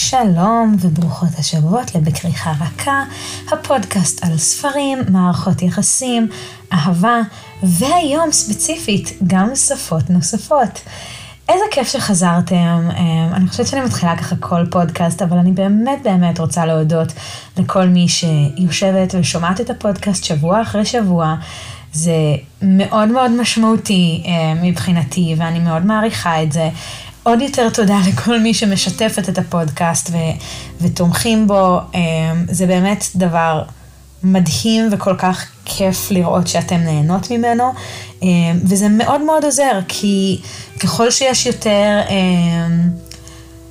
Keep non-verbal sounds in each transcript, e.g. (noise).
שלום וברוכות השבועות לבכריכה רכה, הפודקאסט על ספרים, מערכות יחסים, אהבה, והיום ספציפית גם שפות נוספות. איזה כיף שחזרתם, אמ, אני חושבת שאני מתחילה ככה כל פודקאסט, אבל אני באמת באמת רוצה להודות לכל מי שיושבת ושומעת את הפודקאסט שבוע אחרי שבוע. זה מאוד מאוד משמעותי אמ, מבחינתי, ואני מאוד מעריכה את זה. עוד יותר תודה לכל מי שמשתפת את הפודקאסט ו, ותומכים בו. אמ, זה באמת דבר מדהים וכל כך כיף לראות שאתם נהנות ממנו, אמ, וזה מאוד מאוד עוזר, כי ככל שיש יותר אמ,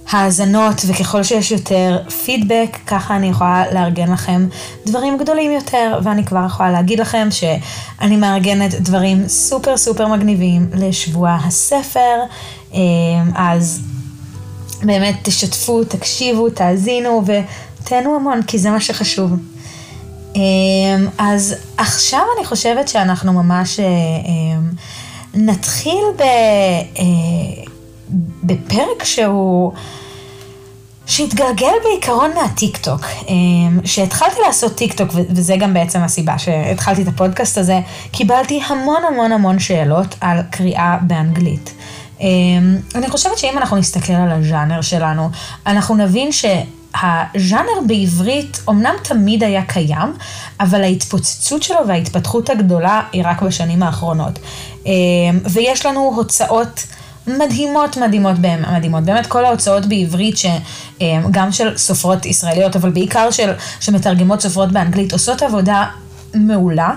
האזנות וככל שיש יותר פידבק, ככה אני יכולה לארגן לכם דברים גדולים יותר, ואני כבר יכולה להגיד לכם שאני מארגנת דברים סופר סופר מגניבים לשבוע הספר, אז באמת תשתפו, תקשיבו, תאזינו ותהנו המון, כי זה מה שחשוב. אז עכשיו אני חושבת שאנחנו ממש נתחיל ב, בפרק שהוא... שהתגלגל בעיקרון מהטיק טוק, שהתחלתי לעשות טיק טוק, וזה גם בעצם הסיבה שהתחלתי את הפודקאסט הזה, קיבלתי המון המון המון שאלות על קריאה באנגלית. אני חושבת שאם אנחנו נסתכל על הז'אנר שלנו, אנחנו נבין שהז'אנר בעברית אמנם תמיד היה קיים, אבל ההתפוצצות שלו וההתפתחות הגדולה היא רק בשנים האחרונות. ויש לנו הוצאות מדהימות, מדהימות, מדהימות. באמת כל ההוצאות בעברית, שגם של סופרות ישראליות, אבל בעיקר של, שמתרגמות סופרות באנגלית, עושות עבודה מעולה.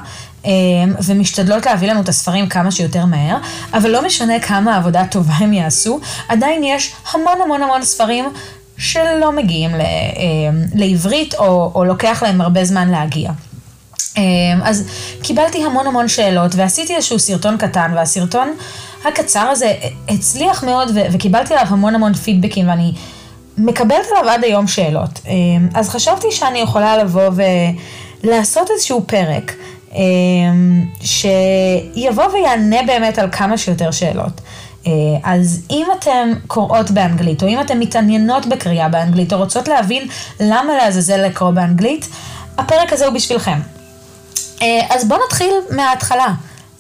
ומשתדלות להביא לנו את הספרים כמה שיותר מהר, אבל לא משנה כמה עבודה טובה הם יעשו, עדיין יש המון המון המון ספרים שלא מגיעים לעברית, או, או לוקח להם הרבה זמן להגיע. אז קיבלתי המון המון שאלות, ועשיתי איזשהו סרטון קטן, והסרטון הקצר הזה הצליח מאוד, וקיבלתי עליו המון המון פידבקים, ואני מקבלת עליו עד היום שאלות. אז חשבתי שאני יכולה לבוא ולעשות איזשהו פרק. שיבוא ויענה באמת על כמה שיותר שאלות. אז אם אתן קוראות באנגלית, או אם אתן מתעניינות בקריאה באנגלית, או רוצות להבין למה לעזאזל לקרוא באנגלית, הפרק הזה הוא בשבילכם. אז בואו נתחיל מההתחלה.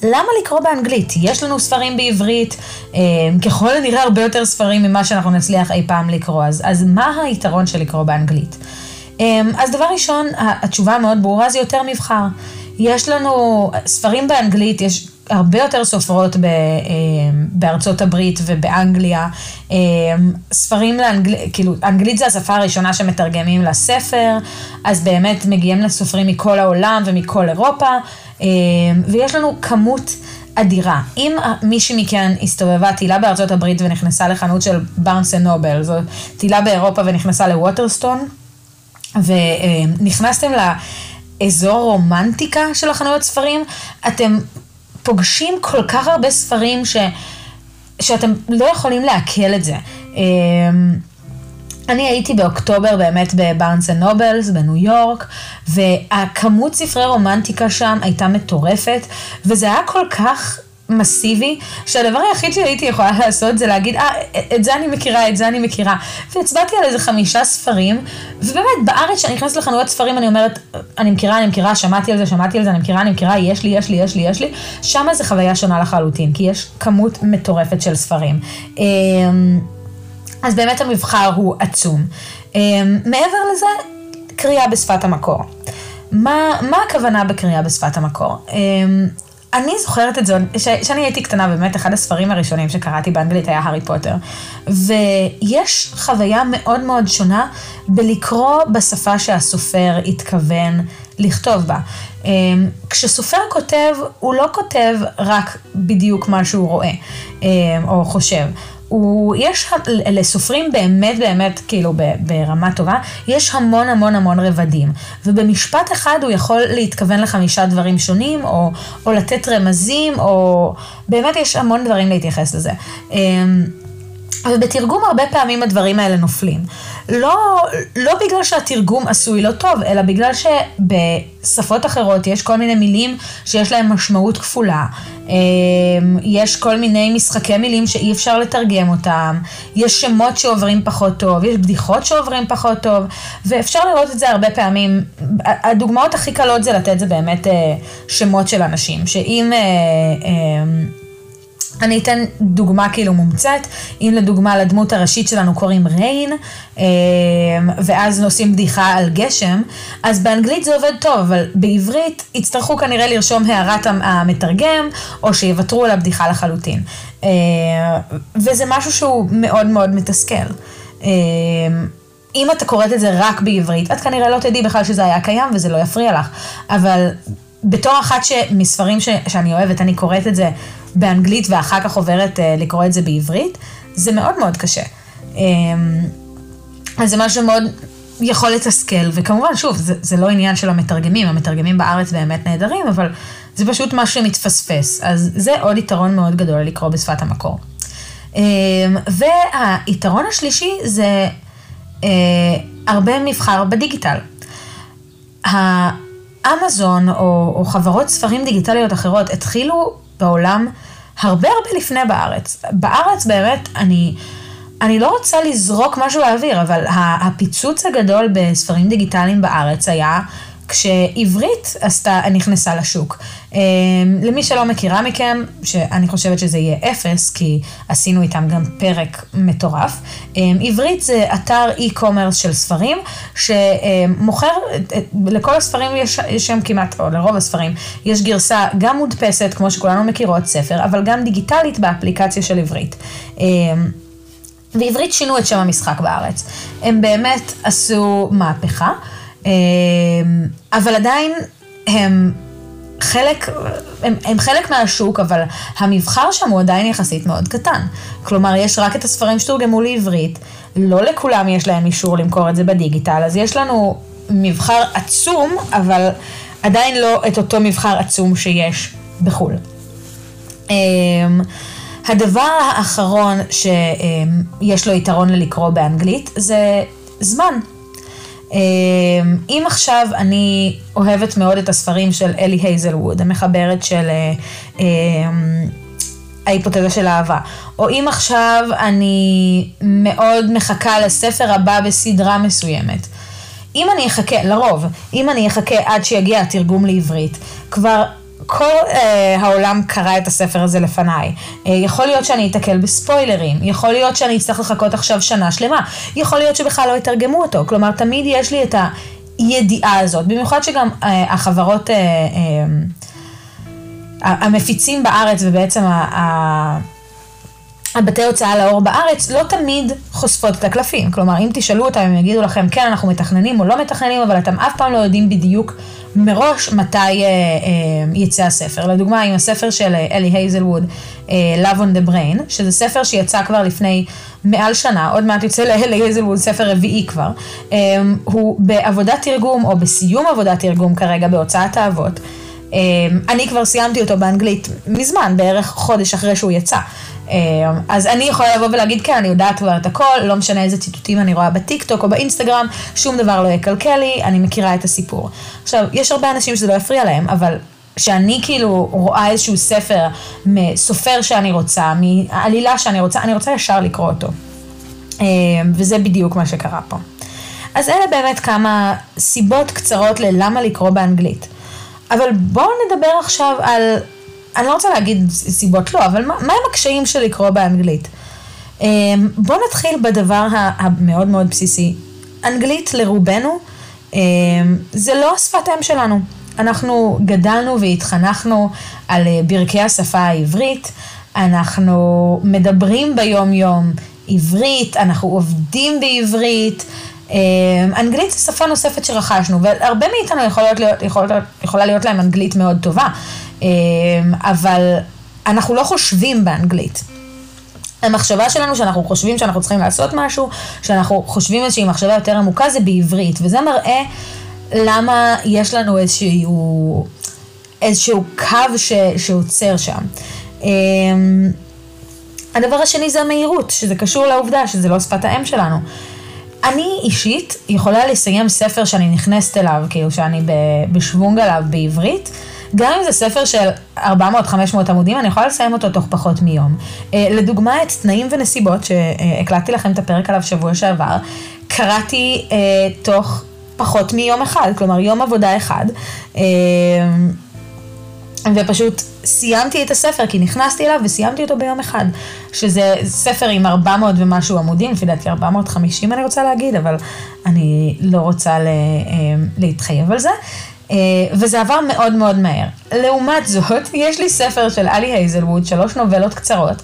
למה לקרוא באנגלית? יש לנו ספרים בעברית, ככל הנראה הרבה יותר ספרים ממה שאנחנו נצליח אי פעם לקרוא, אז, אז מה היתרון של לקרוא באנגלית? אז דבר ראשון, התשובה המאוד ברורה זה יותר מבחר. יש לנו ספרים באנגלית, יש הרבה יותר סופרות ב, בארצות הברית ובאנגליה. ספרים לאנגלית, כאילו, אנגלית זה השפה הראשונה שמתרגמים לספר, אז באמת מגיעים לסופרים מכל העולם ומכל אירופה, ויש לנו כמות אדירה. אם מישהי מכן הסתובבה, טילה בארצות הברית ונכנסה לחנות של בארנס אנד נובל, זו טילה באירופה ונכנסה לווטרסטון, ונכנסתם ל... אזור רומנטיקה של החנויות ספרים, אתם פוגשים כל כך הרבה ספרים ש, שאתם לא יכולים לעכל את זה. אמ, אני הייתי באוקטובר באמת בבארנס אנד נובלס בניו יורק, והכמות ספרי רומנטיקה שם הייתה מטורפת, וזה היה כל כך מסיבי, שהדבר היחיד שהייתי יכולה לעשות זה להגיד, אה, את זה אני מכירה, את זה אני מכירה. והצבעתי על איזה חמישה ספרים, ובאמת, בארץ, כשאני נכנסת לחנויות ספרים, אני אומרת, אני מכירה, אני מכירה, שמעתי על זה, שמעתי על זה, אני מכירה, אני מכירה, יש לי, יש לי, יש לי, יש לי. שם זה חוויה שונה לחלוטין, כי יש כמות מטורפת של ספרים. אמ, אז באמת המבחר הוא עצום. אמ, מעבר לזה, קריאה בשפת המקור. מה, מה הכוונה בקריאה בשפת המקור? אני זוכרת את זה, כשאני הייתי קטנה, באמת אחד הספרים הראשונים שקראתי באנגלית היה הארי פוטר. ויש חוויה מאוד מאוד שונה בלקרוא בשפה שהסופר התכוון לכתוב בה. אמ, כשסופר כותב, הוא לא כותב רק בדיוק מה שהוא רואה אמ, או חושב. הוא, יש לסופרים באמת באמת, כאילו ברמה טובה, יש המון המון המון רבדים. ובמשפט אחד הוא יכול להתכוון לחמישה דברים שונים, או, או לתת רמזים, או באמת יש המון דברים להתייחס לזה. אבל בתרגום הרבה פעמים הדברים האלה נופלים. לא, לא בגלל שהתרגום עשוי לא טוב, אלא בגלל שבשפות אחרות יש כל מיני מילים שיש להם משמעות כפולה. אמ, יש כל מיני משחקי מילים שאי אפשר לתרגם אותם, יש שמות שעוברים פחות טוב, יש בדיחות שעוברים פחות טוב, ואפשר לראות את זה הרבה פעמים. הדוגמאות הכי קלות זה לתת זה באמת אה, שמות של אנשים, שאם... אה, אני אתן דוגמה כאילו מומצאת, אם לדוגמה לדמות הראשית שלנו קוראים ריין, אמ, ואז עושים בדיחה על גשם, אז באנגלית זה עובד טוב, אבל בעברית יצטרכו כנראה לרשום הערת המתרגם, או שיוותרו על הבדיחה לחלוטין. אמ, וזה משהו שהוא מאוד מאוד מתסכל. אמ, אם אתה קוראת את זה רק בעברית, את כנראה לא תדעי בכלל שזה היה קיים וזה לא יפריע לך, אבל בתור אחת שמספרים ש, שאני אוהבת, אני קוראת את זה באנגלית ואחר כך עוברת uh, לקרוא את זה בעברית, זה מאוד מאוד קשה. Um, אז זה משהו מאוד יכול לתסכל, וכמובן, שוב, זה, זה לא עניין של המתרגמים, המתרגמים בארץ באמת נהדרים, אבל זה פשוט משהו שמתפספס. אז זה עוד יתרון מאוד גדול לקרוא בשפת המקור. Um, והיתרון השלישי זה uh, הרבה מבחר בדיגיטל. אמזון או, או חברות ספרים דיגיטליות אחרות התחילו בעולם הרבה הרבה לפני בארץ. בארץ באמת, אני, אני לא רוצה לזרוק משהו לאוויר, אבל הפיצוץ הגדול בספרים דיגיטליים בארץ היה כשעברית עשתה, נכנסה לשוק. אמ, למי שלא מכירה מכם, שאני חושבת שזה יהיה אפס, כי עשינו איתם גם פרק מטורף, אמ, עברית זה אתר e-commerce של ספרים, שמוכר, לכל הספרים יש, יש שם כמעט, או לרוב הספרים, יש גרסה גם מודפסת, כמו שכולנו מכירות ספר, אבל גם דיגיטלית באפליקציה של עברית. אמ, ועברית שינו את שם המשחק בארץ. הם באמת עשו מהפכה. אמ, אבל עדיין הם חלק, הם, הם חלק מהשוק, אבל המבחר שם הוא עדיין יחסית מאוד קטן. כלומר, יש רק את הספרים שתורגמו לעברית, לא לכולם יש להם אישור למכור את זה בדיגיטל, אז יש לנו מבחר עצום, אבל עדיין לא את אותו מבחר עצום שיש בחו"ל. אמ, הדבר האחרון שיש לו יתרון ללקרוא באנגלית זה זמן. אמ, אם עכשיו אני אוהבת מאוד את הספרים של אלי הייזלווד, המחברת של אמ, ההיפותזה של אהבה, או אם עכשיו אני מאוד מחכה לספר הבא בסדרה מסוימת. אם אני אחכה, לרוב, אם אני אחכה עד שיגיע התרגום לעברית, כבר כל אה, העולם קרא את הספר הזה לפניי. אה, יכול להיות שאני אתקל בספוילרים, יכול להיות שאני אצטרך לחכות עכשיו שנה שלמה, יכול להיות שבכלל לא יתרגמו אותו. כלומר, תמיד יש לי את הידיעה הזאת, במיוחד שגם אה, החברות, אה, אה, המפיצים בארץ ובעצם ה... ה הבתי הוצאה לאור בארץ לא תמיד חושפות את הקלפים. כלומר, אם תשאלו אותם, הם יגידו לכם, כן, אנחנו מתכננים או לא מתכננים, אבל אתם אף פעם לא יודעים בדיוק מראש מתי אה, אה, יצא הספר. לדוגמה, עם הספר של אה, אלי הייזלווד, אה, Love on the Brain, שזה ספר שיצא כבר לפני מעל שנה, עוד מעט יוצא לאלי הייזלווד ספר רביעי כבר, אה, הוא בעבודת תרגום, או בסיום עבודת תרגום כרגע בהוצאת האבות. אה, אני כבר סיימתי אותו באנגלית מזמן, בערך חודש אחרי שהוא יצא. אה, אז אני יכולה לבוא ולהגיד, כן, אני יודעת כבר את הכל, לא משנה איזה ציטוטים אני רואה בטיקטוק או באינסטגרם, שום דבר לא יקלקל לי, אני מכירה את הסיפור. עכשיו, יש הרבה אנשים שזה לא יפריע להם, אבל כשאני כאילו רואה איזשהו ספר מסופר שאני רוצה, מעלילה שאני רוצה, אני רוצה ישר לקרוא אותו. אה, וזה בדיוק מה שקרה פה. אז אלה באמת כמה סיבות קצרות ללמה לקרוא באנגלית. אבל בואו נדבר עכשיו על אני לא רוצה להגיד סיבות לא, אבל מה, מה הם הקשיים של לקרוא באנגלית? אמ, בואו נתחיל בדבר המאוד מאוד בסיסי. אנגלית לרובנו אמ, זה לא השפת אם שלנו. אנחנו גדלנו והתחנכנו על אה, ברכי השפה העברית, אנחנו מדברים ביום יום עברית, אנחנו עובדים בעברית. אמ, אנגלית זו שפה נוספת שרכשנו, והרבה מאיתנו יכולות להיות, יכולות, יכולה להיות להם אנגלית מאוד טובה. אמ, אבל אנחנו לא חושבים באנגלית. המחשבה שלנו שאנחנו חושבים שאנחנו צריכים לעשות משהו, שאנחנו חושבים איזושהי מחשבה יותר עמוקה, זה בעברית, וזה מראה למה יש לנו איזשהו, איזשהו קו ש, שעוצר שם. אמ, הדבר השני זה המהירות, שזה קשור לעובדה שזה לא שפת האם שלנו. אני אישית יכולה לסיים ספר שאני נכנסת אליו, כאילו שאני בשוונג עליו בעברית, גם אם זה ספר של 400-500 עמודים, אני יכולה לסיים אותו תוך פחות מיום. אה, לדוגמה, את תנאים ונסיבות, שהקלטתי לכם את הפרק עליו שבוע שעבר, קראתי אה, תוך פחות מיום אחד, כלומר יום עבודה אחד. אה, ופשוט סיימתי את הספר, כי נכנסתי אליו וסיימתי אותו ביום אחד. שזה ספר עם 400 ומשהו עמודים, לפי דעתי 450 אני רוצה להגיד, אבל אני לא רוצה לה, להתחייב על זה. אה, וזה עבר מאוד מאוד מהר. לעומת זאת, (laughs) יש לי ספר של אלי הייזלווד, שלוש נובלות קצרות,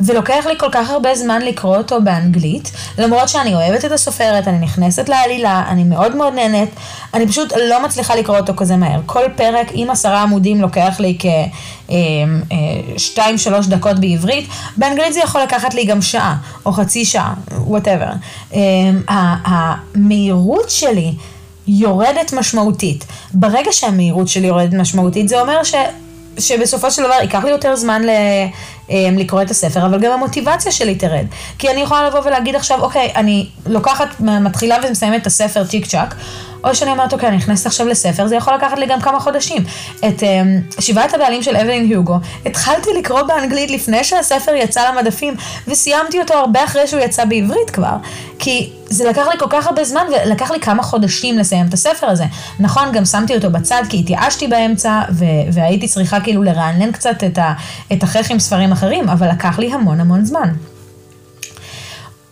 ולוקח לי כל כך הרבה זמן לקרוא אותו באנגלית, למרות שאני אוהבת את הסופרת, אני נכנסת לעלילה, אני מאוד מאוד נהנית, אני פשוט לא מצליחה לקרוא אותו כזה מהר. כל פרק עם עשרה עמודים לוקח לי כשתיים, אה, שלוש דקות בעברית, באנגלית זה יכול לקחת לי גם שעה, או חצי שעה, whatever. אה, המהירות שלי יורדת משמעותית. ברגע שהמהירות שלי יורדת משמעותית, זה אומר ש... שבסופו של דבר ייקח לי יותר זמן ל... אמ, לקרוא את הספר, אבל גם המוטיבציה שלי תרד. כי אני יכולה לבוא ולהגיד עכשיו, אוקיי, אני לוקחת, מתחילה ומסיימת את הספר צ'יק צ'אק, או שאני אומרת, אוקיי, אני נכנסת עכשיו לספר, זה יכול לקחת לי גם כמה חודשים. את um, שבעת הבעלים של אבלין היוגו, התחלתי לקרוא באנגלית לפני שהספר יצא למדפים, וסיימתי אותו הרבה אחרי שהוא יצא בעברית כבר. כי זה לקח לי כל כך הרבה זמן, ולקח לי כמה חודשים לסיים את הספר הזה. נכון, גם שמתי אותו בצד, כי התייאשתי באמצע, ו- והייתי צריכה כאילו לרענן קצת את, ה- את החייך עם ספרים אחרים, אבל לקח לי המון המון זמן.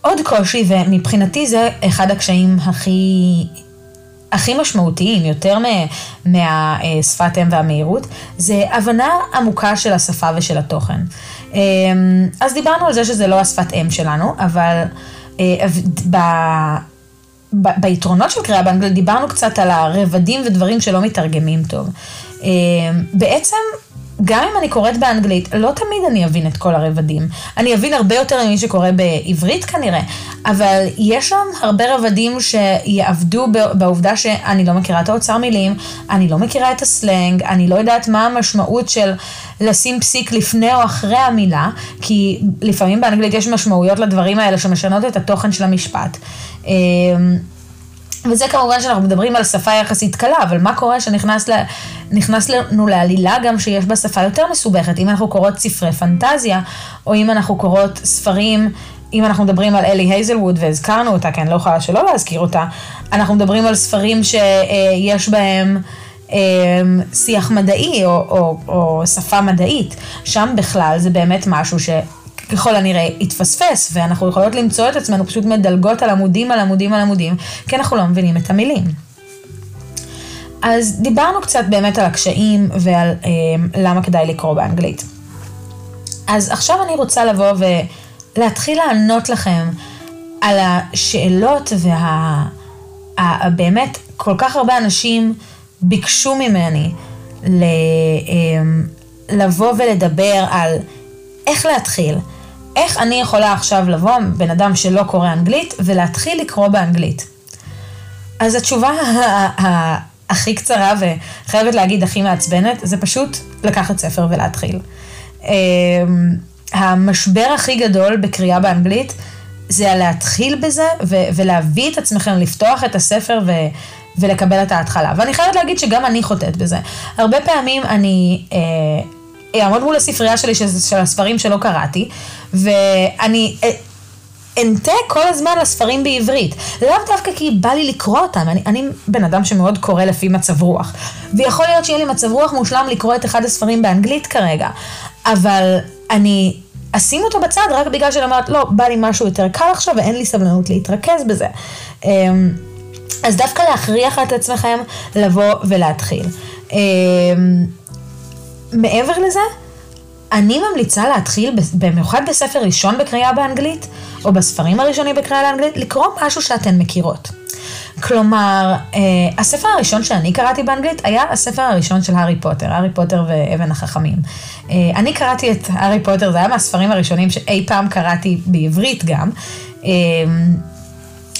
עוד קושי, ומבחינתי זה אחד הקשיים הכי הכי משמעותיים, יותר מהשפת אם והמהירות, זה הבנה עמוקה של השפה ושל התוכן. אמ, אז דיברנו על זה שזה לא השפת אם שלנו, אבל אה, ב... ביתרונות של קריאה באנגלית דיברנו קצת על הרבדים ודברים שלא מתרגמים טוב. אמ, בעצם גם אם אני קוראת באנגלית, לא תמיד אני אבין את כל הרבדים. אני אבין הרבה יותר ממי שקורא בעברית כנראה, אבל יש שם הרבה רבדים שיעבדו בעובדה שאני לא מכירה את האוצר מילים, אני לא מכירה את הסלנג, אני לא יודעת מה המשמעות של לשים פסיק לפני או אחרי המילה, כי לפעמים באנגלית יש משמעויות לדברים האלה שמשנות את התוכן של המשפט. וזה כמובן שאנחנו מדברים על שפה יחסית קלה, אבל מה קורה שנכנס לנו לעלילה גם שיש בה שפה יותר מסובכת, אם אנחנו קוראות ספרי פנטזיה, או אם אנחנו קוראות ספרים, אם אנחנו מדברים על אלי הייזלווד והזכרנו אותה, כי אני לא יכולה שלא להזכיר אותה, אנחנו מדברים על ספרים שיש בהם... אמ, שיח מדעי או, או, או שפה מדעית, שם בכלל זה באמת משהו ש... ככל הנראה יתפספס, ואנחנו יכולות למצוא את עצמנו פשוט מדלגות על עמודים על עמודים על עמודים, כי אנחנו לא מבינים את המילים. אז דיברנו קצת באמת על הקשיים ועל אה, למה כדאי לקרוא באנגלית. אז עכשיו אני רוצה לבוא ולהתחיל לענות לכם על השאלות והבאמת וה... כל כך הרבה אנשים ביקשו ממני ל, אה, לבוא ולדבר על איך להתחיל, איך אני יכולה עכשיו לבוא, בן אדם שלא קורא אנגלית, ולהתחיל לקרוא באנגלית? אז התשובה הכי קצרה וחייבת להגיד הכי מעצבנת, זה פשוט לקחת ספר ולהתחיל. אמ, המשבר הכי גדול בקריאה באנגלית זה הלהתחיל בזה ו- ולהביא את עצמכם, לפתוח את הספר ו- ולקבל את ההתחלה. ואני חייבת להגיד שגם אני חוטאת בזה. הרבה פעמים אני אה, אעמוד מול הספרייה שלי של, של הספרים שלא קראתי, ואני אה, אנטה כל הזמן לספרים בעברית. לאו דווקא כי בא לי לקרוא אותם, אני, אני בן אדם שמאוד קורא לפי מצב רוח. ויכול להיות שיהיה לי מצב רוח מושלם לקרוא את אחד הספרים באנגלית כרגע, אבל אני אשים אותו בצד רק בגלל שאני אומרת, לא, בא לי משהו יותר קל עכשיו ואין לי סבלנות להתרכז בזה. אמ, אז דווקא להכריח את עצמכם לבוא ולהתחיל. מעבר לזה, אני ממליצה להתחיל, במיוחד בספר ראשון בקריאה באנגלית, או בספרים הראשונים בקריאה לאנגלית, לקרוא משהו שאתן מכירות. כלומר, אה, הספר הראשון שאני קראתי באנגלית היה הספר הראשון של הארי פוטר, הארי פוטר ואבן החכמים. אה, אני קראתי את הארי פוטר, זה היה מהספרים הראשונים שאי פעם קראתי בעברית גם. אה,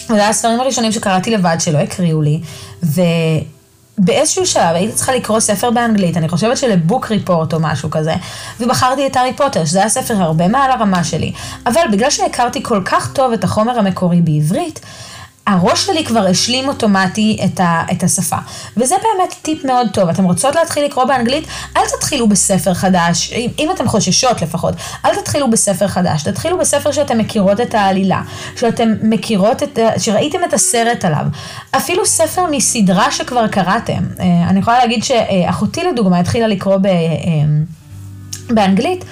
זה היה הספרים הראשונים שקראתי לבד, שלא הקריאו לי, ו... באיזשהו שלב הייתי צריכה לקרוא ספר באנגלית, אני חושבת שלבוק ריפורט או משהו כזה, ובחרתי את הארי פוטר, שזה היה ספר הרבה מעל הרמה שלי. אבל בגלל שהכרתי כל כך טוב את החומר המקורי בעברית, הראש שלי כבר השלים אוטומטי את, ה, את השפה. וזה באמת טיפ מאוד טוב. אתם רוצות להתחיל לקרוא באנגלית? אל תתחילו בספר חדש, אם, אם אתם חוששות לפחות, אל תתחילו בספר חדש, תתחילו בספר שאתם מכירות את העלילה, שאתם מכירות את, שראיתם את הסרט עליו. אפילו ספר מסדרה שכבר קראתם. אה, אני יכולה להגיד שאחותי לדוגמה התחילה לקרוא ב, אה, באנגלית.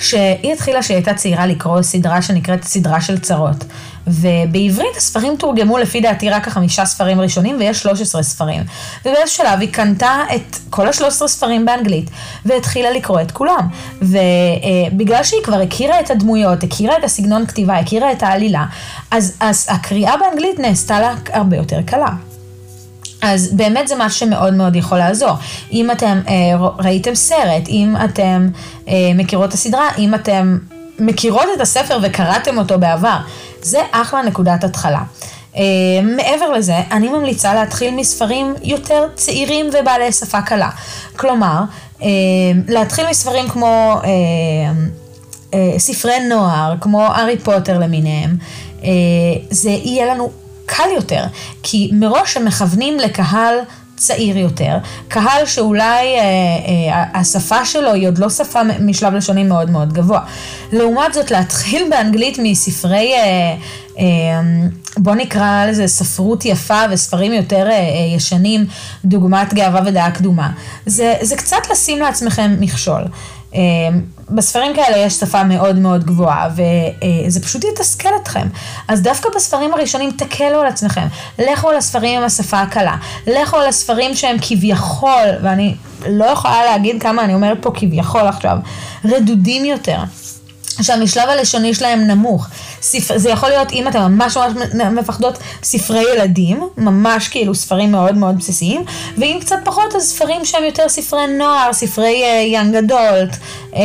שהיא התחילה שהיא הייתה צעירה לקרוא סדרה שנקראת סדרה של צרות. ובעברית הספרים תורגמו לפי דעתי רק החמישה ספרים ראשונים ויש 13 ספרים. ובאיזשהו שלב היא קנתה את כל ה-13 ספרים באנגלית והתחילה לקרוא את כולם. ובגלל שהיא כבר הכירה את הדמויות, הכירה את הסגנון כתיבה, הכירה את העלילה, אז, אז הקריאה באנגלית נעשתה לה הרבה יותר קלה. אז באמת זה משהו שמאוד מאוד יכול לעזור. אם אתם אה, ראיתם סרט, אם אתם אה, מכירות את הסדרה, אם אתם מכירות את הספר וקראתם אותו בעבר, זה אחלה נקודת התחלה. אה, מעבר לזה, אני ממליצה להתחיל מספרים יותר צעירים ובעלי שפה קלה. כלומר, אה, להתחיל מספרים כמו אה, אה, ספרי נוער, כמו הארי פוטר למיניהם, אה, זה יהיה לנו קל יותר, כי מראש הם מכוונים לקהל צעיר יותר, קהל שאולי אה, אה, השפה שלו היא עוד לא שפה משלב לשוני מאוד מאוד גבוה. לעומת זאת, להתחיל באנגלית מספרי, אה, אה, בוא נקרא לזה ספרות יפה וספרים יותר אה, אה, ישנים, דוגמת גאווה ודעה קדומה, זה, זה קצת לשים לעצמכם מכשול. בספרים כאלה יש שפה מאוד מאוד גבוהה, וזה פשוט יתסכל אתכם. אז דווקא בספרים הראשונים תקלו על עצמכם. לכו על הספרים עם השפה הקלה. לכו על הספרים שהם כביכול, ואני לא יכולה להגיד כמה אני אומרת פה כביכול עכשיו, רדודים יותר. שהמשלב הלשוני שלהם נמוך. ספר, זה יכול להיות, אם אתם ממש ממש מפחדות, ספרי ילדים, ממש כאילו ספרים מאוד מאוד בסיסיים, ואם קצת פחות, אז ספרים שהם יותר ספרי נוער, ספרי יאנג uh, אדולט, uh,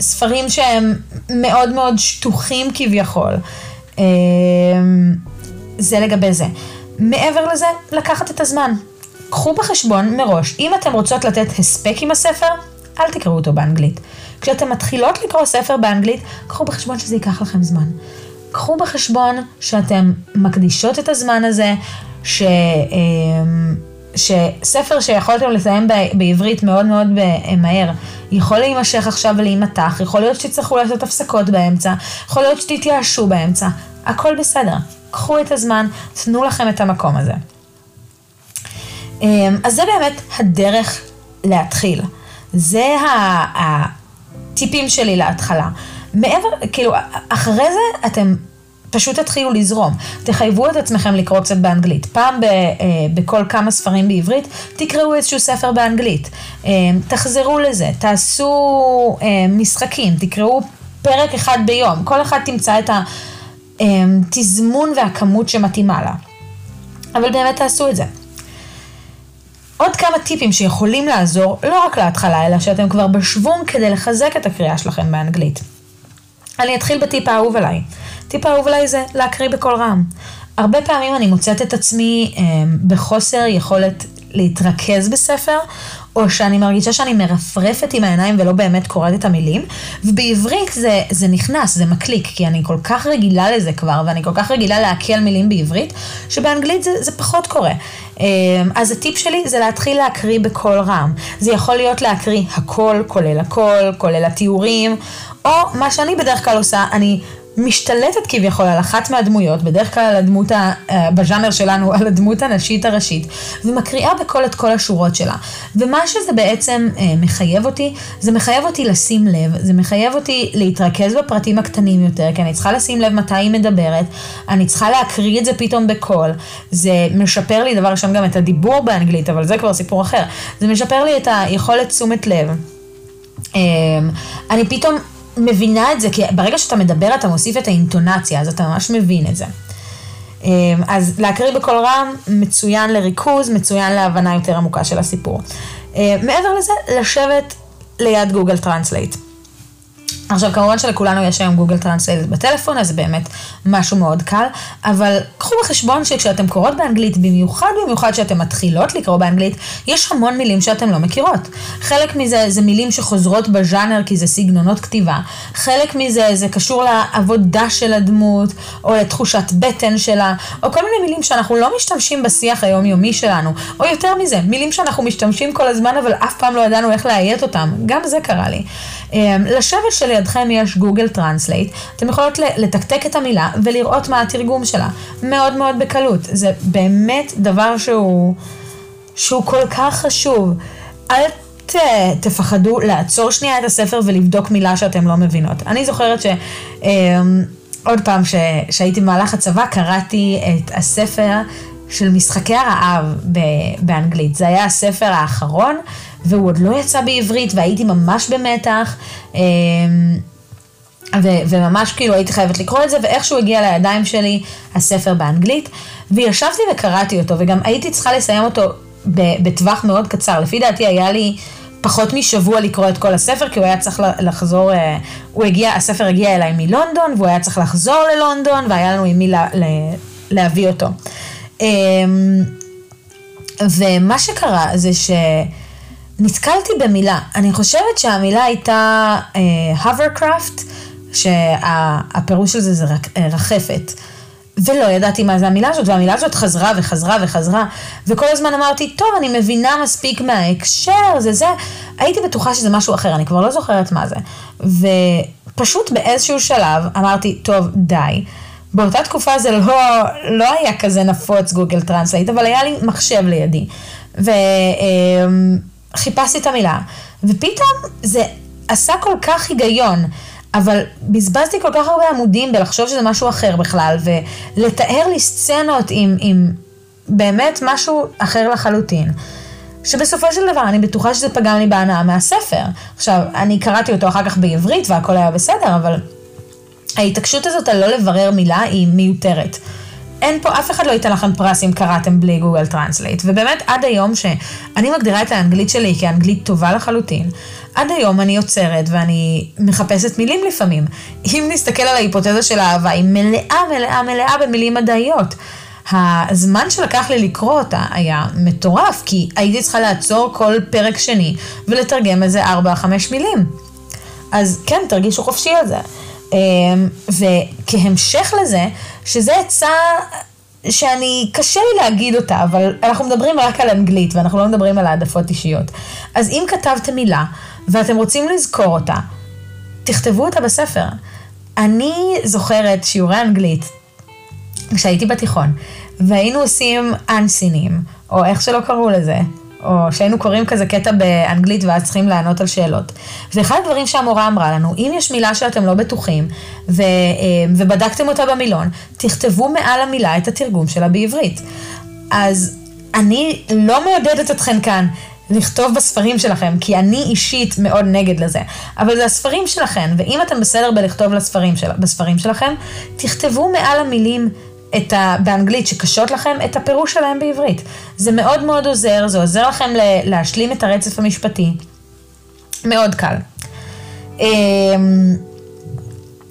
ספרים שהם מאוד מאוד שטוחים כביכול. Uh, זה לגבי זה. מעבר לזה, לקחת את הזמן. קחו בחשבון מראש, אם אתם רוצות לתת הספק עם הספר, אל תקראו אותו באנגלית. כשאתן מתחילות לקרוא ספר באנגלית, קחו בחשבון שזה ייקח לכם זמן. קחו בחשבון שאתן מקדישות את הזמן הזה, ש... אמ, שספר שיכולתם לסיים בעברית מאוד מאוד מהר, יכול להימשך עכשיו ולהימתח, יכול להיות שתצטרכו לעשות הפסקות באמצע, יכול להיות שתתייאשו באמצע, הכל בסדר. קחו את הזמן, תנו לכם את המקום הזה. אמ, אז זה באמת הדרך להתחיל. זה הטיפים שלי להתחלה. מעבר, כאילו, אחרי זה אתם פשוט תתחילו לזרום. תחייבו את עצמכם לקרוא קצת באנגלית. פעם ב, אה, בכל כמה ספרים בעברית, תקראו איזשהו ספר באנגלית. אה, תחזרו לזה, תעשו אה, משחקים, תקראו פרק אחד ביום. כל אחד תמצא את התזמון והכמות שמתאימה לה. אבל באמת תעשו את זה. עוד כמה טיפים שיכולים לעזור, לא רק להתחלה, אלא שאתם כבר בשוונג כדי לחזק את הקריאה שלכם באנגלית. אני אתחיל בטיפ האהוב עליי. טיפ האהוב עליי זה להקריא בקול רם. הרבה פעמים אני מוצאת את עצמי אה, בחוסר יכולת להתרכז בספר, או שאני מרגישה שאני מרפרפת עם העיניים ולא באמת קוראת את המילים, ובעברית זה, זה נכנס, זה מקליק, כי אני כל כך רגילה לזה כבר, ואני כל כך רגילה לעכל מילים בעברית, שבאנגלית זה, זה פחות קורה. אמ, אז הטיפ שלי זה להתחיל להקריא בקול רם. זה יכול להיות להקריא הכל, כולל הכל, כולל התיאורים, או מה שאני בדרך כלל עושה, אני משתלטת כביכול על אחת מהדמויות, בדרך כלל על הדמות, ה, אה, בז'אנר שלנו, על הדמות הנשית הראשית, ומקריאה בקול את כל השורות שלה. ומה שזה בעצם אה, מחייב אותי, זה מחייב אותי לשים לב, זה מחייב אותי להתרכז בפרטים הקטנים יותר, כי אני צריכה לשים לב מתי היא מדברת, אני צריכה להקריא את זה פתאום בקול, זה משפר לי דבר ראשון גם את הדיבור באנגלית, אבל זה כבר סיפור אחר, זה משפר לי את היכולת תשומת לב. אה, אני פתאום מבינה את זה, כי ברגע שאתה מדבר אתה מוסיף את האינטונציה, אז אתה ממש מבין את זה. אמ, אז להקריא בקול רם, מצוין לריכוז, מצוין להבנה יותר עמוקה של הסיפור. אמ, מעבר לזה, לשבת ליד גוגל טרנסלייט. עכשיו כמובן שלכולנו יש היום גוגל טרנסלייט בטלפון, אז זה באמת משהו מאוד קל, אבל קחו בחשבון שכשאתם קוראות באנגלית, במיוחד במיוחד שאתן מתחילות לקרוא באנגלית, יש המון מילים שאתן לא מכירות. חלק מזה זה מילים שחוזרות בז'אנר כי זה סגנונות כתיבה. חלק מזה זה קשור לעבודה של הדמות, או לתחושת בטן שלה, או כל מיני מילים שאנחנו לא משתמשים בשיח היומיומי שלנו. או יותר מזה, מילים שאנחנו משתמשים כל הזמן אבל אף פעם לא ידענו איך לאיית אותם. גם זה קרה לי. אמ, לשבת שלידכם יש גוגל טרנסלייט, אתם יכולות לתקתק את המילה ולראות מה התרגום שלה. מאוד מאוד בקלות. זה באמת דבר שהוא, שהוא כל כך חשוב. אל ת, תפחדו לעצור שנייה את הספר ולבדוק מילה שאתם לא מבינות. אני זוכרת ש... אמ, עוד פעם, שהייתי במהלך הצבא, קראתי את הספר של משחקי הרעב באנגלית. זה היה הספר האחרון, והוא עוד לא יצא בעברית, והייתי ממש במתח. אמ, ו- וממש כאילו הייתי חייבת לקרוא את זה, ואיכשהו הגיע לידיים שלי הספר באנגלית, וישבתי וקראתי אותו, וגם הייתי צריכה לסיים אותו בטווח מאוד קצר. לפי דעתי היה לי פחות משבוע לקרוא את כל הספר, כי הוא היה צריך לחזור, אה, הוא הגיע, הספר הגיע אליי מלונדון, והוא היה צריך לחזור ללונדון, והיה לנו עם מי לה, לה, להביא אותו. אמ, ומה שקרה זה שנתקלתי במילה, אני חושבת שהמילה הייתה uh, hovercraft, שהפירוש של זה זה רחפת. ולא ידעתי מה זה המילה הזאת, והמילה הזאת חזרה וחזרה וחזרה, וכל הזמן אמרתי, טוב, אני מבינה מספיק מההקשר, זה זה, הייתי בטוחה שזה משהו אחר, אני כבר לא זוכרת מה זה. ופשוט באיזשהו שלב אמרתי, טוב, די. באותה תקופה זה לא, לא היה כזה נפוץ גוגל טרנסלייט, אבל היה לי מחשב לידי. וחיפשתי את המילה, ופתאום זה עשה כל כך היגיון. אבל בזבזתי כל כך הרבה עמודים בלחשוב שזה משהו אחר בכלל, ולתאר לי סצנות עם, עם באמת משהו אחר לחלוטין. שבסופו של דבר אני בטוחה שזה פגם לי בהנאה מהספר. עכשיו, אני קראתי אותו אחר כך בעברית והכל היה בסדר, אבל ההתעקשות הזאת על לא לברר מילה היא מיותרת. אין פה, אף אחד לא ייתן לכם פרס אם קראתם בלי Google Translate. ובאמת, עד היום שאני מגדירה את האנגלית שלי כאנגלית טובה לחלוטין, עד היום אני יוצרת ואני מחפשת מילים לפעמים. אם נסתכל על ההיפותזה של האהבה, היא מלאה, מלאה, מלאה במילים מדעיות. הזמן שלקח לי לקרוא אותה היה מטורף, כי הייתי צריכה לעצור כל פרק שני ולתרגם איזה 4-5 מילים. אז כן, תרגישו חופשי על זה. אמ, וכהמשך לזה, שזה עצה שאני, קשה לי להגיד אותה, אבל אנחנו מדברים רק על אנגלית ואנחנו לא מדברים על העדפות אישיות. אז אם כתבתם מילה ואתם רוצים לזכור אותה, תכתבו אותה בספר. אני זוכרת שיעורי אנגלית כשהייתי בתיכון, והיינו עושים אנסינים, או איך שלא קראו לזה, או שהיינו קוראים כזה קטע באנגלית ואז צריכים לענות על שאלות. ואחד הדברים שהמורה אמרה לנו, אם יש מילה שאתם לא בטוחים ו, אה, ובדקתם אותה במילון, תכתבו מעל המילה את התרגום שלה בעברית. אז אני לא מעודדת אתכם כאן לכתוב בספרים שלכם, כי אני אישית מאוד נגד לזה. אבל זה הספרים שלכם, ואם אתם בסדר בלכתוב לספרים של, בספרים שלכם, תכתבו מעל המילים את ה, באנגלית שקשות לכם, את הפירוש שלהם בעברית. זה מאוד מאוד עוזר, זה עוזר לכם ל, להשלים את הרצף המשפטי. מאוד קל. אמ,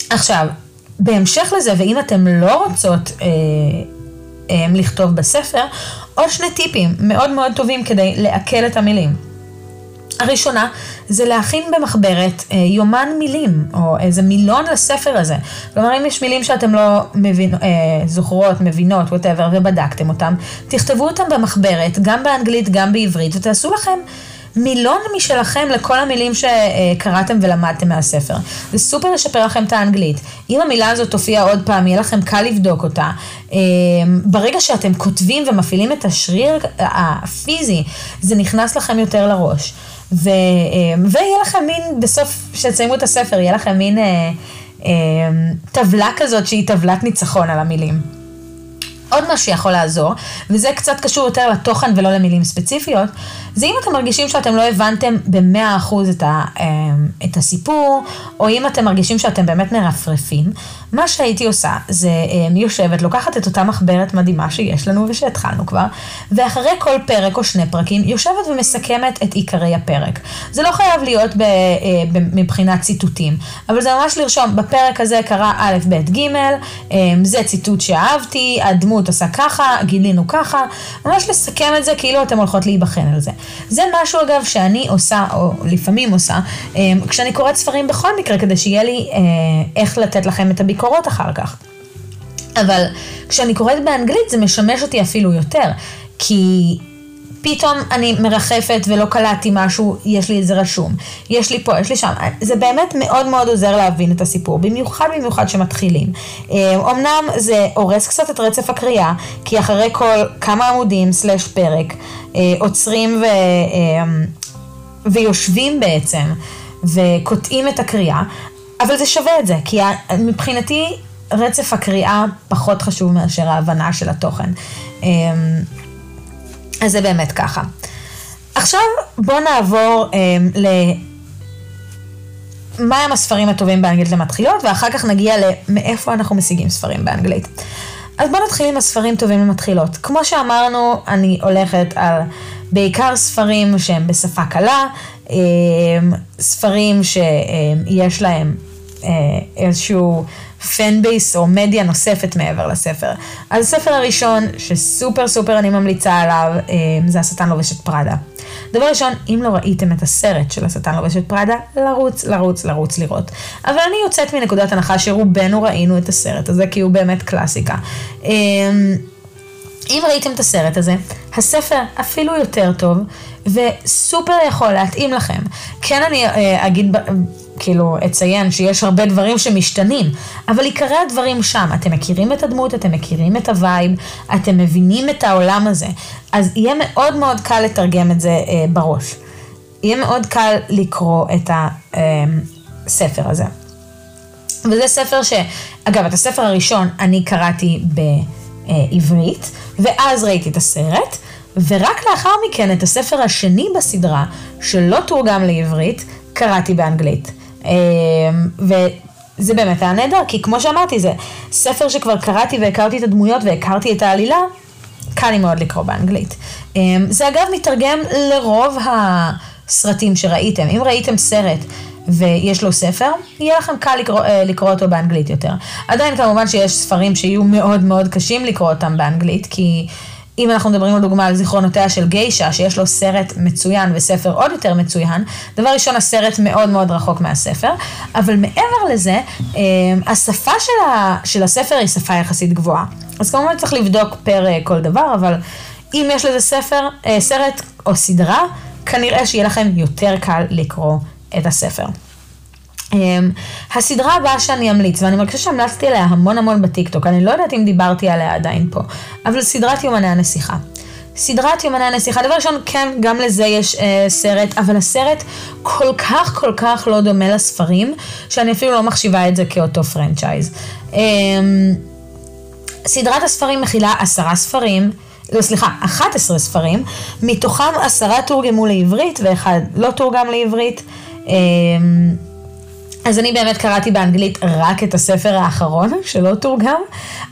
עכשיו, בהמשך לזה, ואם אתם לא רוצות אה, אה, לכתוב בספר, עוד שני טיפים מאוד מאוד טובים כדי לעכל את המילים. הראשונה זה להכין במחברת אה, יומן מילים, או איזה מילון לספר הזה. כלומר, אם יש מילים שאתם לא מבין, אה, זוכרות, מבינות, וואטאבר, ובדקתם אותם, תכתבו אותם במחברת, גם באנגלית, גם בעברית, ותעשו לכם מילון משלכם לכל המילים שקראתם ולמדתם מהספר. זה סופר ישפר לכם את האנגלית. אם המילה הזאת תופיע עוד פעם, יהיה לכם קל לבדוק אותה. אמ, ברגע שאתם כותבים ומפעילים את השריר הפיזי, זה נכנס לכם יותר לראש. ו, אמ, ויהיה לכם מין, בסוף, כשתסיימו את הספר, יהיה לכם מין אה, אה, טבלה כזאת שהיא טבלת ניצחון על המילים. עוד מה שיכול לעזור, וזה קצת קשור יותר לתוכן ולא למילים ספציפיות, זה אם אתם מרגישים שאתם לא הבנתם במאה אחוז את, ה, אמ, את הסיפור, או אם אתם מרגישים שאתם באמת מרפרפים, מה שהייתי עושה זה אמ, יושבת, לוקחת את אותה מחברת מדהימה שיש לנו ושהתחלנו כבר, ואחרי כל פרק או שני פרקים, יושבת ומסכמת את עיקרי הפרק. זה לא חייב להיות ב, אה, מבחינת ציטוטים, אבל זה ממש לרשום, בפרק הזה קרה א', ב', ג', אמ, זה ציטוט שאהבתי, הדמות עשה ככה, גילינו ככה, ממש לסכם את זה כאילו אתם הולכות להיבחן על זה. זה משהו אגב שאני עושה, או לפעמים עושה, אמ, כשאני קוראת ספרים בכל מקרה, כדי שיהיה לי אה, איך לתת לכם את הביקורות אחר כך. אבל כשאני קוראת באנגלית זה משמש אותי אפילו יותר, כי פתאום אני מרחפת ולא קלטתי משהו, יש לי את זה רשום. יש לי פה, יש לי שם. זה באמת מאוד מאוד עוזר להבין את הסיפור, במיוחד במיוחד שמתחילים. אמנם זה הורס קצת את רצף הקריאה, כי אחרי כל כמה עמודים סלש פרק, אה, עוצרים ו... אה, ויושבים בעצם, וקוטעים את הקריאה, אבל זה שווה את זה, כי מבחינתי רצף הקריאה פחות חשוב מאשר ההבנה של התוכן. אמ, אז זה באמת ככה. עכשיו בואו נעבור um, ל... מה הם הספרים הטובים באנגלית למתחילות, ואחר כך נגיע למאיפה אנחנו משיגים ספרים באנגלית. אז בואו נתחיל עם הספרים טובים למתחילות. כמו שאמרנו, אני הולכת על בעיקר ספרים שהם בשפה קלה, אמ, ספרים שיש להם אה, איזשהו fan base או מדיה נוספת מעבר לספר. אז הספר הראשון, שסופר סופר אני ממליצה עליו, אה, זה השטן לובש את פראדה. דבר ראשון, אם לא ראיתם את הסרט של השטן לובש את פראדה, לרוץ, לרוץ, לרוץ לראות. אבל אני יוצאת מנקודת הנחה שרובנו ראינו את הסרט הזה, כי הוא באמת קלאסיקה. אה, אם ראיתם את הסרט הזה, הספר אפילו יותר טוב, וסופר יכול להתאים לכם. כן אני אה, אגיד כאילו אציין שיש הרבה דברים שמשתנים, אבל עיקרי הדברים שם, אתם מכירים את הדמות, אתם מכירים את ה vibe, אתם מבינים את העולם הזה, אז יהיה מאוד מאוד קל לתרגם את זה אה, בראש. יהיה מאוד קל לקרוא את הספר אה, הזה. וזה ספר ש... אגב, את הספר הראשון אני קראתי בעברית, ואז ראיתי את הסרט, ורק לאחר מכן את הספר השני בסדרה, שלא תורגם לעברית, קראתי באנגלית. אמ, וזה באמת היה נהדר, כי כמו שאמרתי, זה ספר שכבר קראתי והכרתי את הדמויות והכרתי את העלילה, קל לי מאוד לקרוא באנגלית. אמ, זה אגב מתרגם לרוב הסרטים שראיתם. אם ראיתם סרט ויש לו ספר, יהיה לכם קל לקרוא, אה, לקרוא אותו באנגלית יותר. עדיין כמובן שיש ספרים שיהיו מאוד מאוד קשים לקרוא אותם באנגלית, כי אם אנחנו מדברים לדוגמה על זיכרונותיה של גיישה, שיש לו סרט מצוין וספר עוד יותר מצוין, דבר ראשון, הסרט מאוד מאוד רחוק מהספר, אבל מעבר לזה, אה, השפה של, ה, של הספר היא שפה יחסית גבוהה. אז כמובן צריך לבדוק פר אה, כל דבר, אבל אם יש לזה ספר, אה, סרט או סדרה, כנראה שיהיה לכם יותר קל לקרוא את הספר. Um, הסדרה הבאה שאני אמליץ, ואני מרגישה שהמלצתי עליה המון המון בטיקטוק, אני לא יודעת אם דיברתי עליה עדיין פה, אבל סדרת יומני הנסיכה. סדרת יומני הנסיכה, דבר ראשון, כן, גם לזה יש uh, סרט, אבל הסרט כל כך כל כך לא דומה לספרים, שאני אפילו לא מחשיבה את זה כאותו פרנצ'ייז. Um, סדרת הספרים מכילה עשרה ספרים, לא, סליחה, 11 ספרים, מתוכם עשרה תורגמו לעברית ואחד לא תורגם לעברית. Um, אז אני באמת קראתי באנגלית רק את הספר האחרון, שלא תורגם,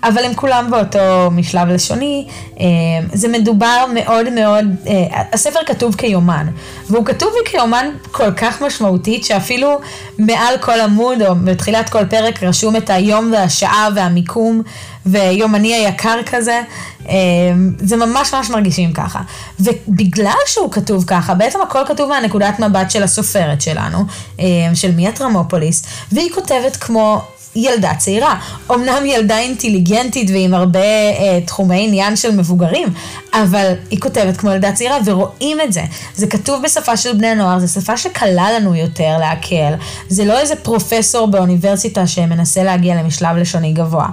אבל הם כולם באותו משלב לשוני. אה, זה מדובר מאוד מאוד, אה, הספר כתוב כיומן, והוא כתוב כיומן כל כך משמעותית, שאפילו מעל כל עמוד, או בתחילת כל פרק, רשום את היום והשעה והמיקום, ויומני היקר כזה. אמ, זה ממש ממש מרגישים ככה. ובגלל שהוא כתוב ככה, בעצם הכל כתוב מהנקודת מבט של הסופרת שלנו, אמ, של מיה טרמופוליס, והיא כותבת כמו ילדה צעירה. אמנם ילדה אינטליגנטית ועם הרבה אה, תחומי עניין של מבוגרים, אבל היא כותבת כמו ילדה צעירה ורואים את זה. זה כתוב בשפה של בני נוער, זו שפה שקלה לנו יותר להקל. זה לא איזה פרופסור באוניברסיטה שמנסה להגיע למשלב לשוני גבוה.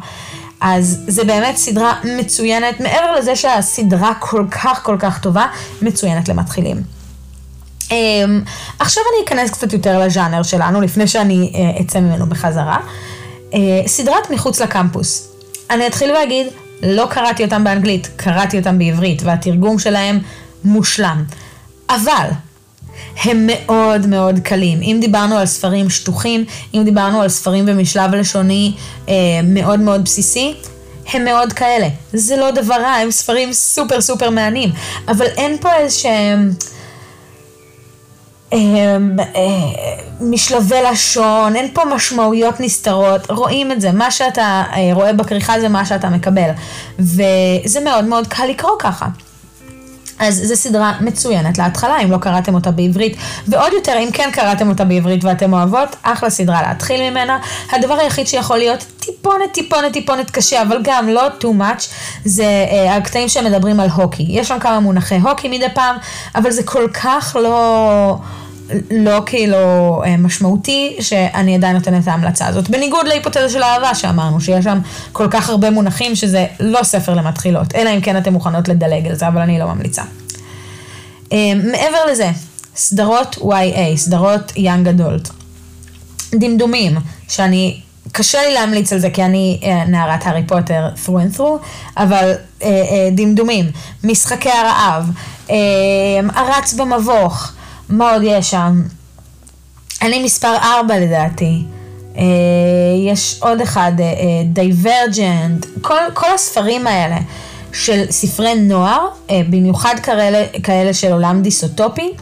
אז זה באמת סדרה מצוינת, מעבר לזה שהסדרה כל כך כל כך טובה, מצוינת למתחילים. Um, עכשיו אני אכנס קצת יותר לז'אנר שלנו, לפני שאני uh, אצא ממנו בחזרה. Uh, סדרת מחוץ לקמפוס. אני אתחיל ואגיד, לא קראתי אותם באנגלית, קראתי אותם בעברית, והתרגום שלהם מושלם. אבל הם מאוד מאוד קלים. אם דיברנו על ספרים שטוחים, אם דיברנו על ספרים במשלב לשוני אה, מאוד מאוד בסיסי, הם מאוד כאלה. זה לא דבר רע, הם ספרים סופר סופר מעניינים. אבל אין פה איזה שהם... אה, אה, משלבי לשון, אין פה משמעויות נסתרות, רואים את זה, מה שאתה אה, רואה בכריכה זה מה שאתה מקבל. וזה מאוד מאוד קל לקרוא ככה. אז זו סדרה מצוינת להתחלה, אם לא קראתם אותה בעברית, ועוד יותר, אם כן קראתם אותה בעברית ואתם אוהבות, אחלה סדרה להתחיל ממנה. הדבר היחיד שיכול להיות טיפונת, טיפונת, טיפונת קשה, אבל גם לא too much, זה אה, הקטעים שמדברים על הוקי. יש שם כמה מונחי הוקי מדי פעם, אבל זה כל כך לא... לא כאילו אה, משמעותי, שאני עדיין נותנת את ההמלצה הזאת. בניגוד להיפותזה של האהבה שאמרנו, שיש שם כל כך הרבה מונחים שזה לא ספר למתחילות, אלא אם כן אתן מוכנות לדלג על זה, אבל אני לא ממליצה. אה, מעבר לזה, סדרות YA, סדרות young adult. דמדומים, שאני, קשה לי להמליץ על זה כי אני אה, נערת הארי פוטר through and through, אבל דמדומים, משחקי הרעב, הרץ במבוך, מה עוד יש שם? אני מספר 4 לדעתי. אה, יש עוד אחד, Divergent, אה, כל, כל הספרים האלה של ספרי נוער, אה, במיוחד כאלה, כאלה של עולם דיסוטופי,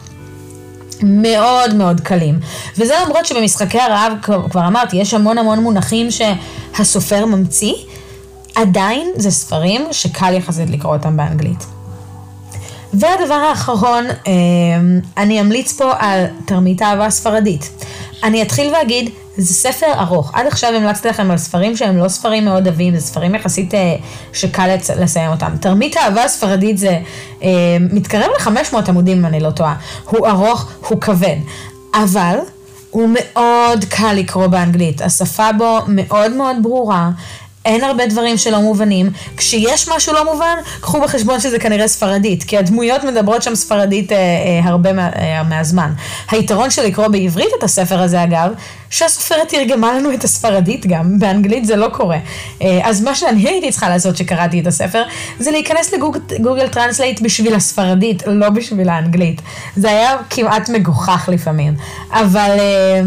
מאוד מאוד קלים. וזה למרות שבמשחקי הרעב, כבר אמרתי, יש המון המון מונחים שהסופר ממציא, עדיין זה ספרים שקל יחסית לקרוא אותם באנגלית. והדבר האחרון, אמ, אני אמליץ פה על תרמית אהבה ספרדית. אני אתחיל ואגיד, זה ספר ארוך. עד עכשיו המלצתי לכם על ספרים שהם לא ספרים מאוד עבים, זה ספרים יחסית אה, שקל לסיים אותם. תרמית אהבה ספרדית זה אה, מתקרב ל-500 עמודים אם אני לא טועה. הוא ארוך, הוא כבד. אבל הוא מאוד קל לקרוא באנגלית. השפה בו מאוד מאוד ברורה. אין הרבה דברים שלא מובנים. כשיש משהו לא מובן, קחו בחשבון שזה כנראה ספרדית, כי הדמויות מדברות שם ספרדית אה, אה, הרבה מה, אה, מהזמן. היתרון של לקרוא בעברית את הספר הזה, אגב, שהסופרת תרגמה לנו את הספרדית גם, באנגלית זה לא קורה. אה, אז מה שאני (laughs) הייתי צריכה לעשות כשקראתי את הספר, זה להיכנס ל Google Translate בשביל הספרדית, לא בשביל האנגלית. זה היה כמעט מגוחך לפעמים. אבל... אה,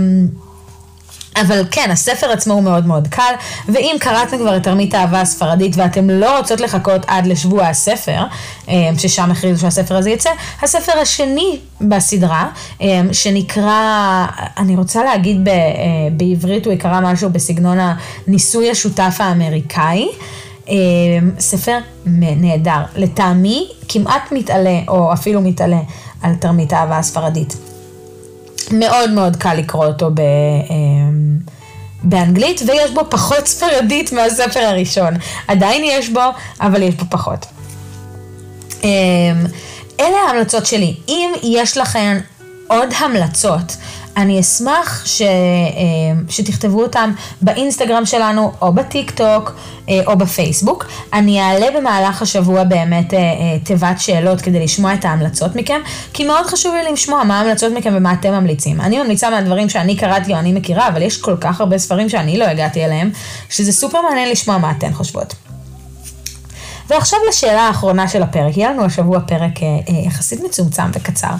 אבל כן, הספר עצמו הוא מאוד מאוד קל, ואם קראתם כבר את תרמית האהבה הספרדית ואתם לא רוצות לחכות עד לשבוע הספר, אה, ששם הכריזו שהספר הזה יצא, הספר השני בסדרה, אה, שנקרא, אני רוצה להגיד ב, אה, בעברית, הוא יקרא משהו בסגנון הניסוי השותף האמריקאי. ספר נהדר, לטעמי כמעט מתעלה, או אפילו מתעלה, על תרמית האהבה הספרדית. מאוד מאוד קל לקרוא אותו ב, אמ, באנגלית, ויש בו פחות ספרדית מהספר הראשון. עדיין יש בו, אבל יש בו פחות. אמ, אלה ההמלצות שלי. אם יש לכם עוד המלצות, אני אשמח ש, אה, שתכתבו אותם באינסטגרם שלנו, או בטיק טוק, אה, או בפייסבוק. אני אעלה במהלך השבוע באמת אה, תיבת שאלות כדי לשמוע את ההמלצות מכם, כי מאוד חשוב לי לשמוע מה ההמלצות מכם ומה אתם ממליצים. אני ממליצה מהדברים שאני קראתי או אני מכירה, אבל יש כל כך הרבה ספרים שאני לא הגעתי אליהם, שזה סופר מעניין לשמוע מה אתן חושבות. ועכשיו לשאלה האחרונה של הפרק. יהיה לנו השבוע פרק יחסית מצומצם וקצר.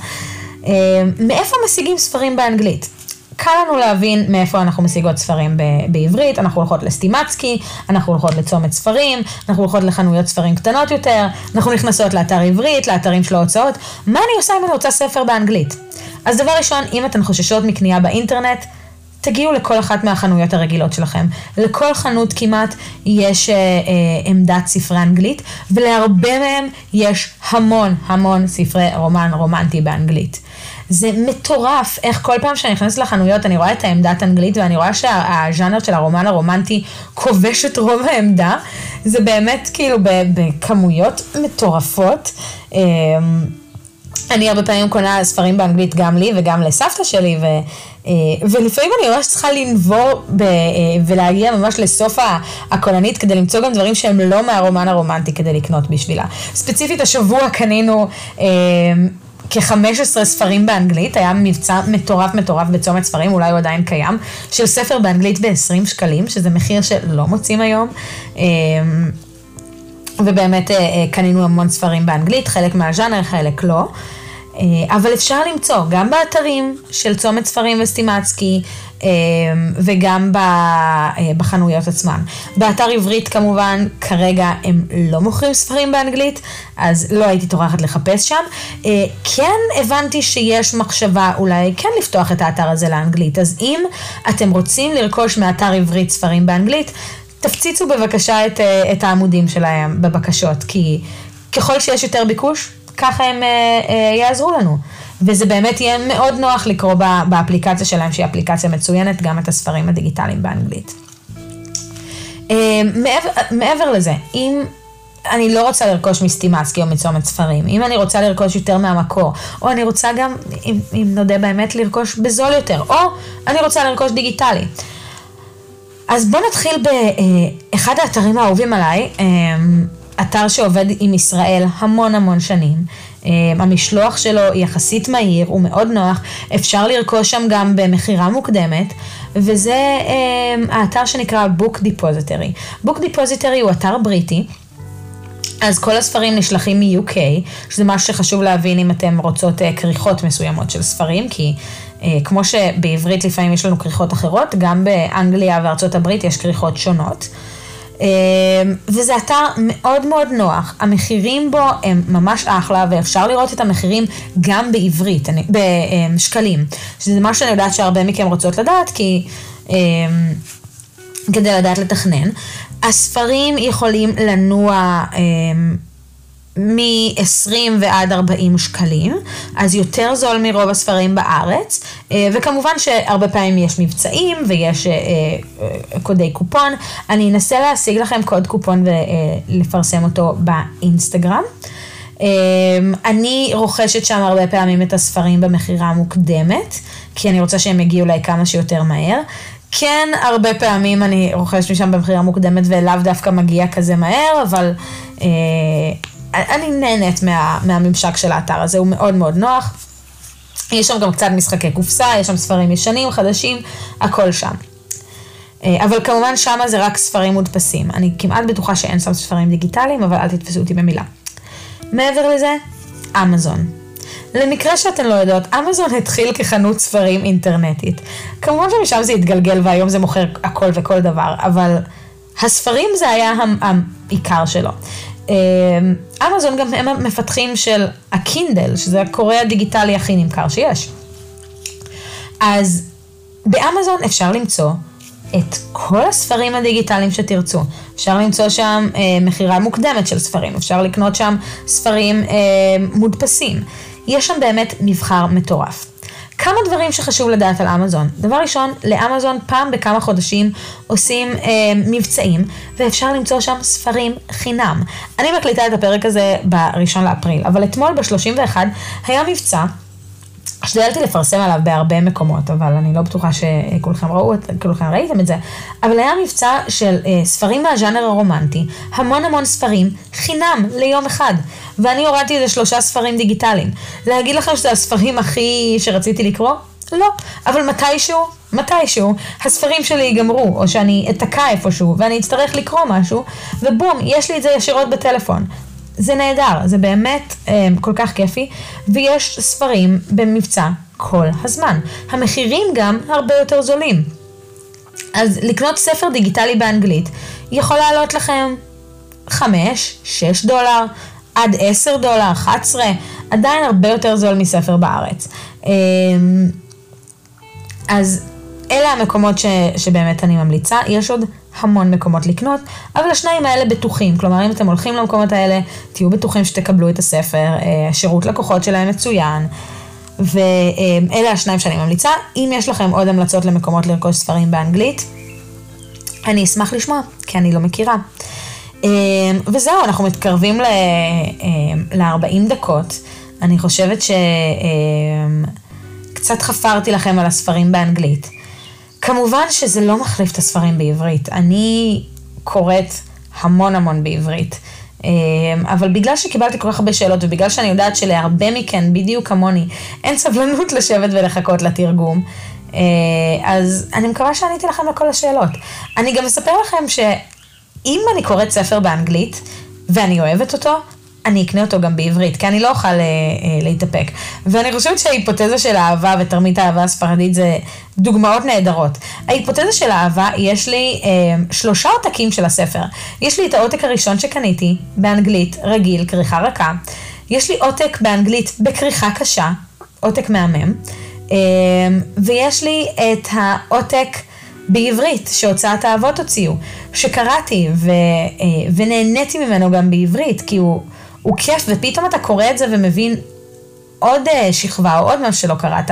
אה, מאיפה משיגים ספרים באנגלית? קל לנו להבין מאיפה אנחנו משיגות ספרים בעברית, אנחנו הולכות לסטימצקי, אנחנו הולכות לצומת ספרים, אנחנו הולכות לחנויות ספרים קטנות יותר, אנחנו נכנסות לאתר עברית, לאתרים של ההוצאות. מה אני עושה אם אני רוצה ספר באנגלית? אז דבר ראשון, אם אתן חוששות מקנייה באינטרנט, תגיעו לכל אחת מהחנויות הרגילות שלכם. לכל חנות כמעט יש אה, אה, עמדת ספרי אנגלית, ולהרבה מהם יש המון המון ספרי רומן רומנטי באנגלית. זה מטורף איך כל פעם שאני נכנסת לחנויות אני רואה את העמדת אנגלית ואני רואה שהז'אנר של הרומן הרומנטי כובש את רוב העמדה. זה באמת כאילו בכמויות מטורפות. אמ, אני הרבה פעמים קונה ספרים באנגלית גם לי וגם לסבתא שלי, ו, אה, ולפעמים אני ממש צריכה לנבור ב, אה, ולהגיע ממש לסוף הכוננית כדי למצוא גם דברים שהם לא מהרומן הרומנטי כדי לקנות בשבילה. ספציפית השבוע קנינו אה, כ-15 ספרים באנגלית, היה מבצע מטורף מטורף בצומת ספרים, אולי הוא עדיין קיים, של ספר באנגלית ב-20 שקלים, שזה מחיר שלא מוצאים היום. אה, ובאמת אה, אה, קנינו המון ספרים באנגלית, חלק מהז'אנר, חלק לא. אבל אפשר למצוא גם באתרים של צומת ספרים וסטימצקי וגם בחנויות עצמן. באתר עברית כמובן כרגע הם לא מוכרים ספרים באנגלית, אז לא הייתי טורחת לחפש שם. כן הבנתי שיש מחשבה אולי כן לפתוח את האתר הזה לאנגלית, אז אם אתם רוצים לרכוש מאתר עברית ספרים באנגלית, תפציצו בבקשה את, אה, את העמודים שלהם בבקשות, כי ככל שיש יותר ביקוש, ככה הם אה, אה, יעזרו לנו. וזה באמת יהיה מאוד נוח לקרוא באפליקציה שלהם, שהיא אפליקציה מצוינת, גם את הספרים הדיגיטליים באנגלית. מעבר, מעבר לזה, אם אני לא רוצה לרכוש מסטימצקי או מצומת ספרים, אם אני רוצה לרכוש יותר מהמקור, או אני רוצה גם, אם, אם נודה באמת, לרכוש בזול יותר, או אני רוצה לרכוש דיגיטלי. אז בואו נתחיל באחד האתרים האהובים עליי, אמ, אתר שעובד עם ישראל המון המון שנים. אמ, המשלוח שלו יחסית מהיר, הוא מאוד נוח, אפשר לרכוש שם גם במכירה מוקדמת, וזה אמ, האתר שנקרא Book Depository. Book Depository הוא אתר בריטי. אז כל הספרים נשלחים מ-UK, שזה משהו שחשוב להבין אם אתם רוצות אה, כריכות מסוימות של ספרים, כי אה, כמו שבעברית לפעמים יש לנו כריכות אחרות, גם באנגליה וארצות הברית יש כריכות שונות. אה, וזה אתר מאוד מאוד נוח, המחירים בו הם ממש אחלה ואפשר לראות את המחירים גם בעברית, בשקלים, שזה משהו שאני יודעת שהרבה מכם רוצות לדעת, כי כדי לדעת לתכנן. הספרים יכולים לנוע מ-20 ועד 40 שקלים, אז יותר זול מרוב הספרים בארץ, אה, וכמובן שהרבה פעמים יש מבצעים ויש אה, אה, קודי קופון. אני אנסה להשיג לכם קוד קופון ולפרסם אותו באינסטגרם. אני רוכשת שם הרבה פעמים את הספרים במכירה מוקדמת, כי אני רוצה שהם יגיעו אליי כמה שיותר מהר. כן, הרבה פעמים אני רוכשת משם במכירה מוקדמת ולאו דווקא מגיע כזה מהר, אבל אני נהנית מה, מהממשק של האתר הזה, הוא מאוד מאוד נוח. יש שם גם קצת משחקי קופסה, יש שם ספרים ישנים, חדשים, הכל שם. אה, אבל כמובן שמה זה רק ספרים מודפסים. אני כמעט בטוחה שאין שם ספרים דיגיטליים, אבל אל תתפסו אותי במילה. מעבר לזה, אמזון. למקרה שאתן לא יודעות, אמזון התחיל כחנות ספרים אינטרנטית. כמובן שמשם זה התגלגל והיום זה מוכר הכל וכל דבר, אבל הספרים זה היה העיקר שלו. אמ, אמזון גם הם המפתחים של הקינדל, שזה הקורא הדיגיטלי הכי נמכר שיש. אז באמזון אפשר למצוא את כל הספרים הדיגיטליים שתרצו. אפשר למצוא שם אה, מכירה מוקדמת של ספרים, אפשר לקנות שם ספרים אה, מודפסים. יש שם באמת מבחר מטורף. כמה דברים שחשוב לדעת על אמזון. דבר ראשון, לאמזון פעם בכמה חודשים עושים אה, מבצעים, ואפשר למצוא שם ספרים חינם. אני מקליטה את הפרק הזה בראשון לאפריל, אבל אתמול ב-31 היה מבצע השתדלתי לפרסם עליו בהרבה מקומות, אבל אני לא בטוחה שכולכם ראו, כולכם ראיתם את זה, אבל היה מבצע של אה, ספרים מהז'אנר הרומנטי, המון המון ספרים, חינם ליום אחד, ואני הורדתי איזה שלושה ספרים דיגיטליים. להגיד לכם שזה הספרים הכי שרציתי לקרוא? לא, אבל מתישהו, מתישהו, הספרים שלי ייגמרו, או שאני אתקע איפשהו, ואני אצטרך לקרוא משהו, ובום, יש לי את זה ישירות בטלפון. זה נהדר, זה באמת אה, כל כך כיפי, ויש ספרים במבצע כל הזמן. המחירים גם הרבה יותר זולים. אז לקנות ספר דיגיטלי באנגלית יכול לעלות לכם 5, 6 דולר, עד 10 דולר, 11, עדיין הרבה יותר זול מספר בארץ. אה, אז אלה המקומות ש, שבאמת אני ממליצה, יש עוד המון מקומות לקנות, אבל השניים האלה בטוחים, כלומר אם אתם הולכים למקומות האלה, תהיו בטוחים שתקבלו את הספר, אה, לקוחות שלהם מצוין, ואלה השניים שאני ממליצה. אם יש לכם עוד המלצות למקומות לרכוש ספרים באנגלית, אני אשמח לשמוע, כי אני לא מכירה. אה, וזהו, אנחנו מתקרבים ל-40 אה, דקות. אני חושבת שקצת חפרתי לכם על הספרים באנגלית. כמובן שזה לא מחליף את הספרים בעברית. אני קוראת המון המון בעברית. אמ, אבל בגלל שקיבלתי כל כך הרבה שאלות, ובגלל שאני יודעת שלהרבה מכן, בדיוק כמוני, אין סבלנות לשבת ולחכות לתרגום, אה, אז אני מקווה שעניתי לכם לכל השאלות. אני גם אספר לכם שאם אני קוראת ספר באנגלית, ואני אוהבת אותו, אני אקנה אותו גם בעברית, כי אני לא אוכל אה, אה, להתאפק. ואני חושבת שההיפותזה של האהבה ותרמית האהבה הספרדית זה דוגמאות נהדרות. ההיפותזה של האהבה, יש לי אה, שלושה עותקים של הספר. יש לי את העותק הראשון שקניתי, באנגלית, רגיל, כריכה רכה. יש לי עותק באנגלית בכריכה קשה, עותק מהמם. אה, ויש לי את העותק... בעברית, שהוצאת האבות הוציאו, שקראתי ו, אה, ונהניתי ממנו גם בעברית, כי הוא, הוא כיף, ופתאום אתה קורא את זה ומבין עוד אה, שכבה או עוד משהו שלא קראת.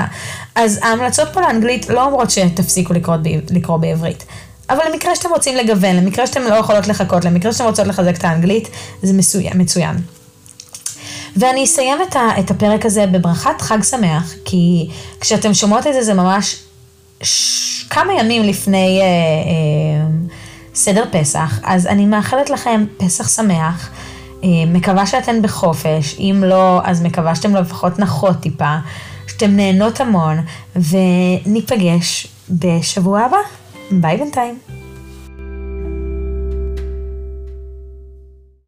אז ההמלצות פה לאנגלית לא אומרות שתפסיקו לקרוא, לקרוא בעברית. אבל למקרה שאתם רוצים לגוון, למקרה שאתם לא יכולות לחכות, למקרה שאתם רוצות לחזק את האנגלית, זה מצוין. מצוין. ואני אסיים את, ה, את הפרק הזה בברכת חג שמח, כי כשאתם שומעות את זה, זה ממש ש... כמה ימים לפני אה, אה, סדר פסח, אז אני מאחלת לכם פסח שמח. אה, מקווה שאתן בחופש, אם לא, אז מקווה שאתם לפחות נחות טיפה, שאתם נהנות המון, וניפגש בשבוע הבא. ביי בינתיים.